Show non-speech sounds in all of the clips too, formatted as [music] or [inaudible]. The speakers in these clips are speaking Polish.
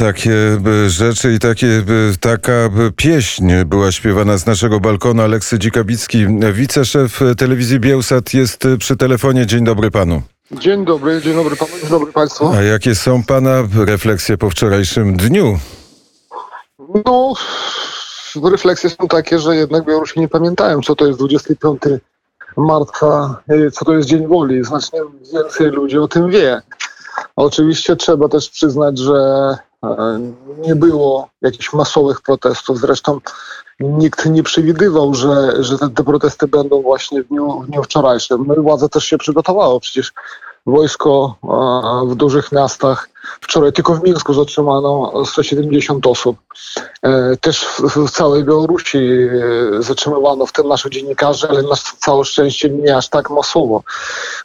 Takie e, rzeczy i takie, e, taka e, pieśń była śpiewana z naszego balkonu. Aleksy Dzikabicki, wiceszef telewizji Bielsat jest przy telefonie. Dzień dobry panu. Dzień dobry, dzień dobry panu, dzień dobry państwu. A jakie są pana refleksje po wczorajszym dniu? No, refleksje są takie, że jednak Białorusini nie pamiętają, co to jest 25 marca, co to jest Dzień Woli. Znacznie więcej ludzi o tym wie. Oczywiście trzeba też przyznać, że nie było jakichś masowych protestów. Zresztą nikt nie przewidywał, że, że te, te protesty będą właśnie w dniu, w dniu wczorajszym. No władza też się przygotowało. Przecież wojsko w dużych miastach. Wczoraj tylko w Mińsku zatrzymano 170 osób. E, też w całej Białorusi e, zatrzymywano w tym naszych dziennikarzy, ale na całe szczęście nie aż tak masowo.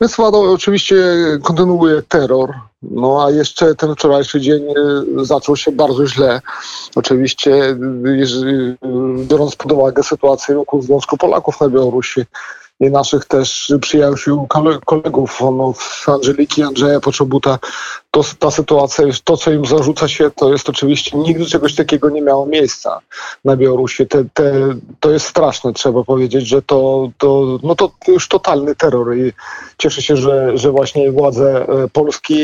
Więc władza oczywiście kontynuuje terror. No a jeszcze ten wczorajszy dzień e, zaczął się bardzo źle. Oczywiście, biorąc pod uwagę sytuację wokół Związku Polaków na Białorusi, i naszych też przyjaciół, kolegów, no, Angeliki, Andrzeja Poczobuta, to ta sytuacja, to co im zarzuca się, to jest oczywiście, nigdy czegoś takiego nie miało miejsca na Białorusi. Te, te, to jest straszne, trzeba powiedzieć, że to, to, no to już totalny terror i cieszę się, że, że właśnie władze e, Polski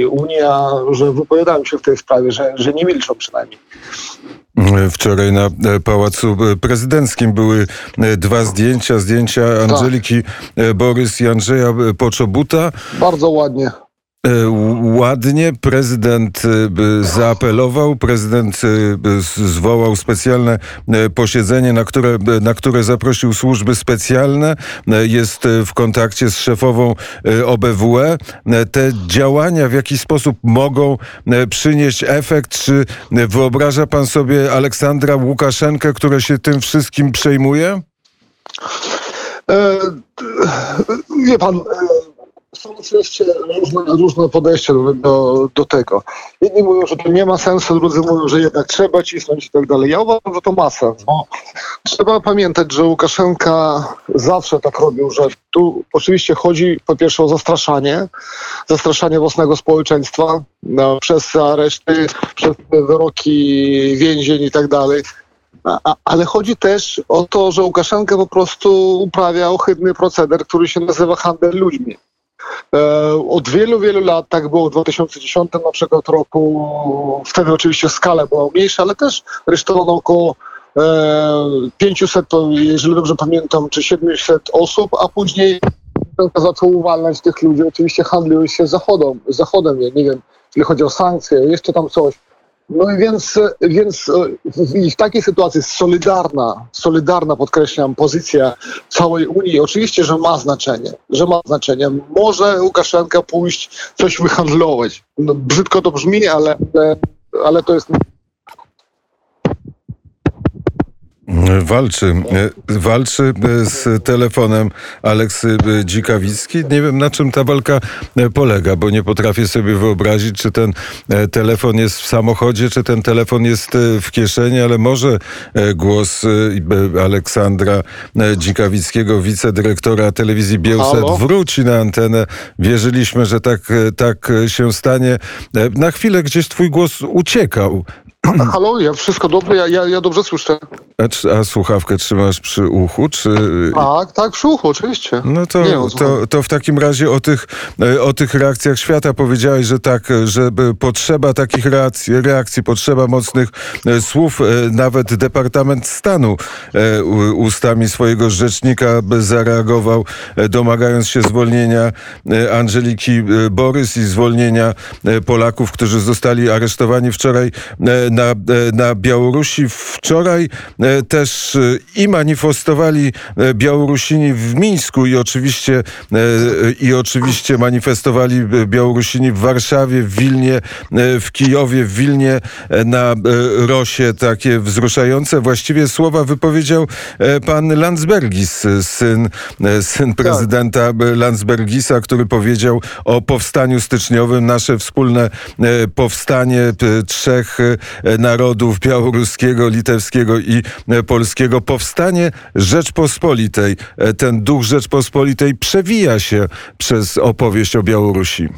i Unia, że wypowiadają się w tej sprawie, że, że nie milczą przynajmniej. Wczoraj na e, Pałacu Prezydenckim były e, dwa zdjęcia. Zdjęcia Angeliki tak. Borys i Andrzeja Poczobuta. Bardzo ładnie. E, ładnie prezydent e, zaapelował, prezydent e, zwołał specjalne posiedzenie, na które, na które zaprosił służby specjalne. Jest w kontakcie z szefową OBWE. Te działania w jaki sposób mogą przynieść efekt? Czy wyobraża pan sobie Aleksandra Łukaszenkę, która się tym wszystkim przejmuje? Wie pan, są oczywiście różne, różne podejścia do, do, tego. Jedni mówią, że to nie ma sensu, drudzy mówią, że jednak trzeba cisnąć i tak dalej. Ja uważam, że to ma sens, bo trzeba pamiętać, że Łukaszenka zawsze tak robił, że tu oczywiście chodzi po pierwsze o zastraszanie, zastraszanie własnego społeczeństwa no, przez areszty, przez wyroki więzień i tak dalej. ale chodzi też o to, że Łukaszenka po prostu uprawia ohydny proceder, który się nazywa handel ludźmi. E, od wielu, wielu lat, tak było w 2010 na przykład roku, wtedy oczywiście skala była mniejsza, ale też aresztowano około 500, e, jeżeli dobrze pamiętam, czy 700 osób, a później zaczął uwalniać tych ludzi. Oczywiście handlują się Zachodem, Zachodem, nie wiem, jeśli chodzi o sankcje, jeszcze tam coś. No i więc, więc e, w takiej sytuacji solidarna, solidarna, podkreślam, pozycja całej Unii oczywiście, że ma znaczenie, że ma znaczenie. Może Łukaszenka pójść coś wyhandlować. No, brzydko to brzmi, ale, ale to jest Walczy, walczy z telefonem Aleksy Dzikawicki. Nie wiem, na czym ta walka polega, bo nie potrafię sobie wyobrazić, czy ten telefon jest w samochodzie, czy ten telefon jest w kieszeni, ale może głos Aleksandra Dzikawickiego, wicedyrektora telewizji Bielset, wróci na antenę. Wierzyliśmy, że tak, tak się stanie. Na chwilę gdzieś twój głos uciekał. [clears throat] Halo, ja wszystko dobrze, ja, ja, ja dobrze słyszę. A, a, słuchawkę trzymasz przy uchu, czy... Tak, tak, przy uchu, oczywiście. No to, Nie, to, to w takim razie o tych, e, o tych reakcjach świata powiedziałeś, że tak, że potrzeba takich reakcji, reakcji potrzeba mocnych e, słów. E, nawet Departament Stanu ustami swojego rzecznika zareagował, domagając się zwolnienia Angeliki Borys i zwolnienia Polaków, którzy zostali aresztowani wczoraj na, na Białorusi. Wczoraj e, też e, i manifestowali e, Białorusini w Mińsku i oczywiście, i oczywiście manifestowali Białorusini w Warszawie, w Wilnie, w Kijowie, w Wilnie na Rosie takie wzruszające właściwie słowa wypowiedział pan Landsbergis, syn, syn tak. prezydenta Landsbergisa, który powiedział o powstaniu styczniowym, nasze wspólne powstanie trzech narodów białoruskiego, litewskiego i polskiego. Powstanie Rzeczpospolitej, ten duch Rzeczpospolitej przewija się przez opowieść o Białorusi.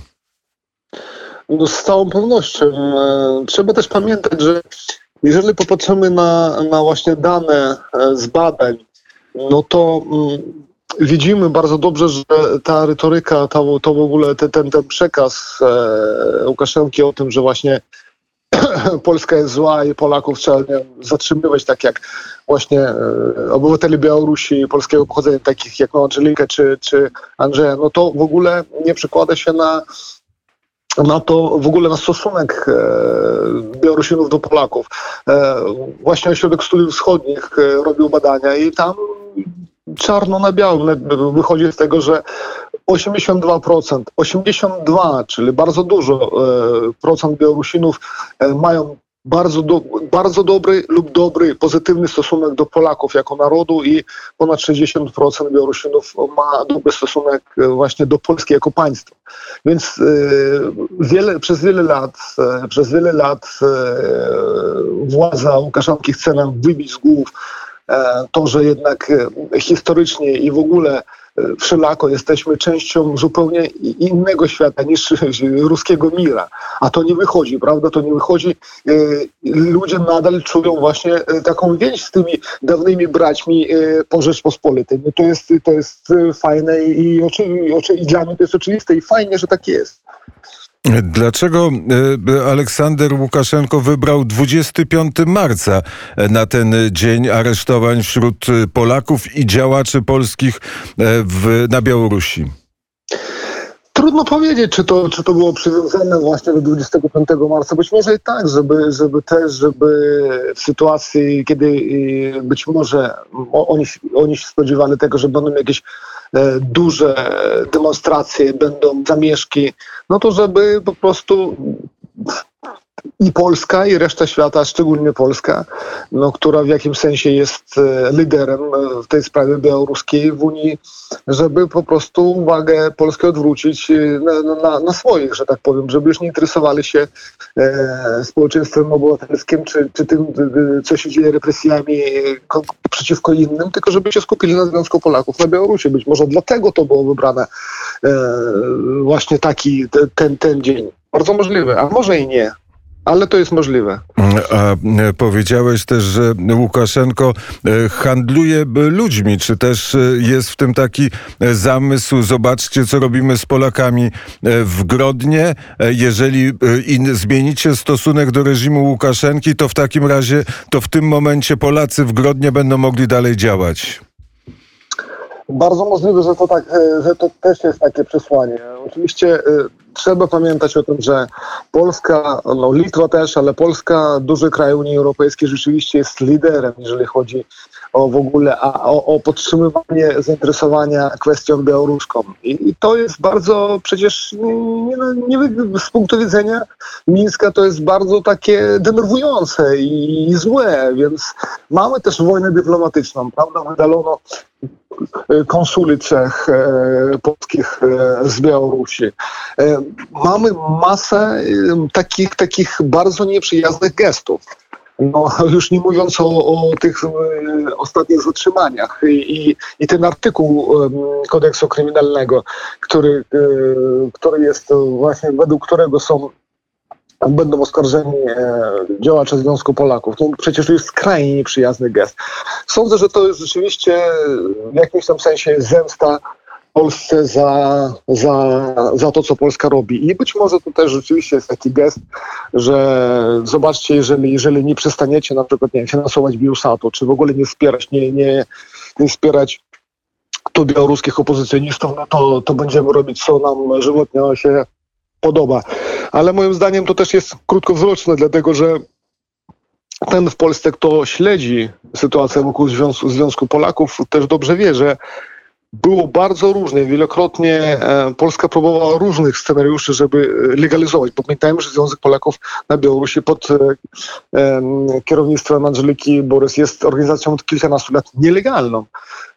No, z całą pewnością. E, trzeba też pamiętać, że jeżeli popatrzymy na, na właśnie dane e, z badań, no to mm, widzimy bardzo dobrze, że ta retoryka, to, to w ogóle ten, ten, przekaz e, Łukaszenki o tym, że właśnie [laughs] Polska jest zła i Polaków trzeba zatrzymywać, tak jak właśnie e, obywateli Białorusi polskiego pochodzenia, takich jak Angelikę czy, czy Andrzeja, no to w ogóle nie przekłada się na na to w ogóle na stosunek e, Białorusinów do Polaków. E, właśnie Ośrodek Studiów Wschodnich e, robił badania i tam czarno na białym wychodzi z tego, że 82%, 82, czyli bardzo dużo e, procent Białorusinów e, mają bardzo, do, bardzo dobry lub dobry, pozytywny stosunek do Polaków jako narodu i ponad 60% Białorusinów ma dobry stosunek e, właśnie do Polski jako państwa. Więc wiele, przez wiele lat, przez wiele lat władza Łukaszenki chce nam wybić z głów to, że jednak historycznie i w ogóle wszelako jesteśmy częścią zupełnie innego świata niż ruskiego mira. A to nie wychodzi, prawda? To nie wychodzi. E, ludzie nadal czują właśnie e, taką więź z tymi dawnymi braćmi e, po Rzeczpospolitej. No to, jest, to jest fajne i, i, i dla mnie to jest oczywiste i fajnie, że tak jest. Dlaczego e, Aleksander Łukaszenko wybrał 25 marca na ten dzień aresztowań wśród Polaków i działaczy polskich e, w, na Białorusi? Trudno powiedzieć, czy to, czy to było przywiązane właśnie do 25 marca. Być może i tak, żeby, żeby też, żeby w sytuacji, kiedy y, być może oni, oni się spodziewali tego, że będą jakieś e, duże demonstracje, będą zamieszki, no to żeby po prostu i Polska, i reszta świata, szczególnie Polska, no, która w jakimś sensie jest e, liderem e, w tej sprawie białoruskiej w Unii, żeby po prostu uwagę Polski odwrócić e, na, na, na swoich, że tak powiem, żeby już nie interesowali się e, społeczeństwem obywatelskim, czy, czy tym, co się dzieje represjami przeciwko innym, tylko żeby się skupili na Związku Polaków na Białorusi. Być może dlatego to było wybrane e, właśnie taki, ten, ten dzień. Bardzo możliwe, a może i nie ale to jest możliwe. A e, powiedziałeś też, że Łukaszenko e, handluje ludźmi. Czy też e, jest w tym taki zamysł, zobaczcie, co robimy z Polakami w Grodnie. Jeżeli zmienicie stosunek do reżimu Łukaszenki, to w takim razie, to w tym momencie Polacy w Grodnie będą mogli dalej działać. Bardzo możliwe, że to, tak, że to też jest takie przesłanie. Oczywiście trzeba pamiętać o tym, że Polska, no Litwa też, ale Polska, duży kraj Unii Europejskiej rzeczywiście jest liderem, jeżeli chodzi o w ogóle a, o, o podtrzymywanie zainteresowania kwestią białoruską. I, I, to jest bardzo przecież nie, nie, nie, z punktu widzenia Mińska to jest bardzo takie denerwujące i, i złe, więc mamy też wojnę dyplomatyczną, prawda? Wydalono konsuli trzech e, polskich e, z Białorusi. E, mamy masę takich, takich bardzo nieprzyjaznych gestów. No, [laughs] już nie mówiąc o, o tych ostatnich zatrzymaniach i, i ten artykuł kodeksu kryminalnego, który, który jest właśnie według którego są będą oskarżeni e, działacze Związku Polaków. No, przecież to jest skrajnie nieprzyjazny gest. Sądzę, że to jest rzeczywiście w jakimś tam sensie zemsta Polsce za, za, za to, co Polska robi. I być może to też rzeczywiście jest taki gest, że zobaczcie, jeżeli, jeżeli nie przestaniecie na przykład nie finansować Biusatu, czy w ogóle nie wspierać, nie, nie, nie wspierać tu białoruskich opozycjonistów, no to, to będziemy robić, co nam żywotnie się podoba. Ale moim zdaniem to też jest krótkowzroczne, dlatego że ten w Polsce, kto śledzi sytuację wokół Związku, Związku Polaków, też dobrze wie, że było bardzo różnie. Wielokrotnie e, Polska próbowała różnych scenariuszy, żeby legalizować. Pamiętajmy, że Związek Polaków na Białorusi pod e, kierownictwem Angeliki Borys jest organizacją od kilkunastu lat nielegalną.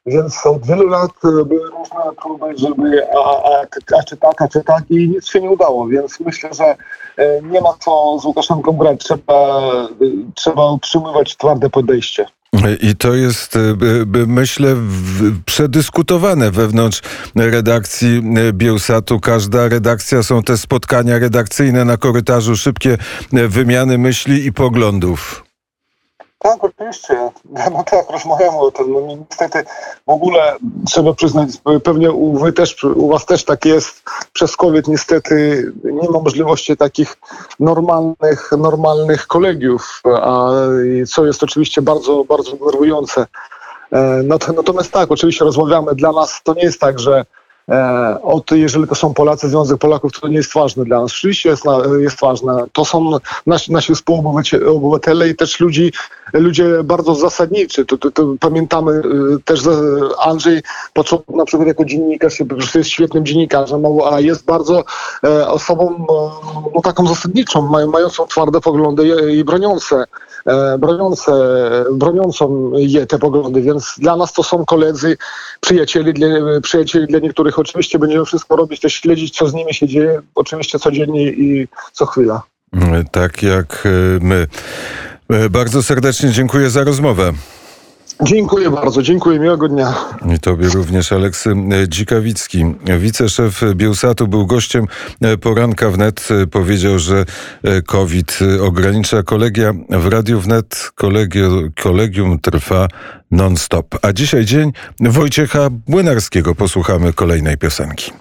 Więc od wielu lat były różne próby, żeby a, a, a czy tak, a czy tak i nic się nie udało. Więc myślę, że e, nie ma co z Łukaszenką grać. Trzeba, trzeba utrzymywać twarde podejście. I to jest, y, myślę, przedyskutowane wewnątrz redakcji y, Bielsatu. Każda redakcja są te spotkania redakcyjne na korytarzu, szybkie y, wymiany myśli i poglądów. Tak, oczywiście. No tak, rozmawiamy o tym. No niestety w ogóle trzeba przyznać, pewnie u, wy też, u was też tak jest. Przez COVID niestety nie ma możliwości takich normalnych, normalnych kolegiów, a co jest oczywiście bardzo, bardzo denerwujące. E, to, natomiast tak, oczywiście rozmawiamy. Dla nas to nie jest tak, że od, jeżeli to są Polacy, Związek Polaków, to nie jest ważne dla nas. Oczywiście jest, na, jest ważne. To są nasi, nasi współobywatele i też ludzi, ludzie bardzo zasadniczy. To, to, to pamiętamy y, też, że Andrzej początku na przykład jako dziennikarz, prostu jest świetnym dziennikarzem, a jest bardzo e, osobą e, no, taką zasadniczą, maj, mającą twarde poglądy i, broniące e, broniące, broniącą je te poglądy, więc dla nas to są koledzy, przyjaciele, dla, przyjacieli dla niektórych. Oczywiście będziemy wszystko robić, to śledzić, co z nimi się dzieje, oczywiście codziennie i co chwila. Y, Tak jak y, my. Y, Bardzo serdecznie dziękuję za rozmowę. Dziękuję bardzo, dziękuję, miłego dnia. I tobie również Aleksy Dzikawicki, wiceszef Bielsatu, był gościem poranka wnet. Powiedział, że COVID ogranicza kolegia. W Radiu Wnet kolegio, kolegium trwa non-stop. A dzisiaj dzień Wojciecha Błynarskiego. Posłuchamy kolejnej piosenki.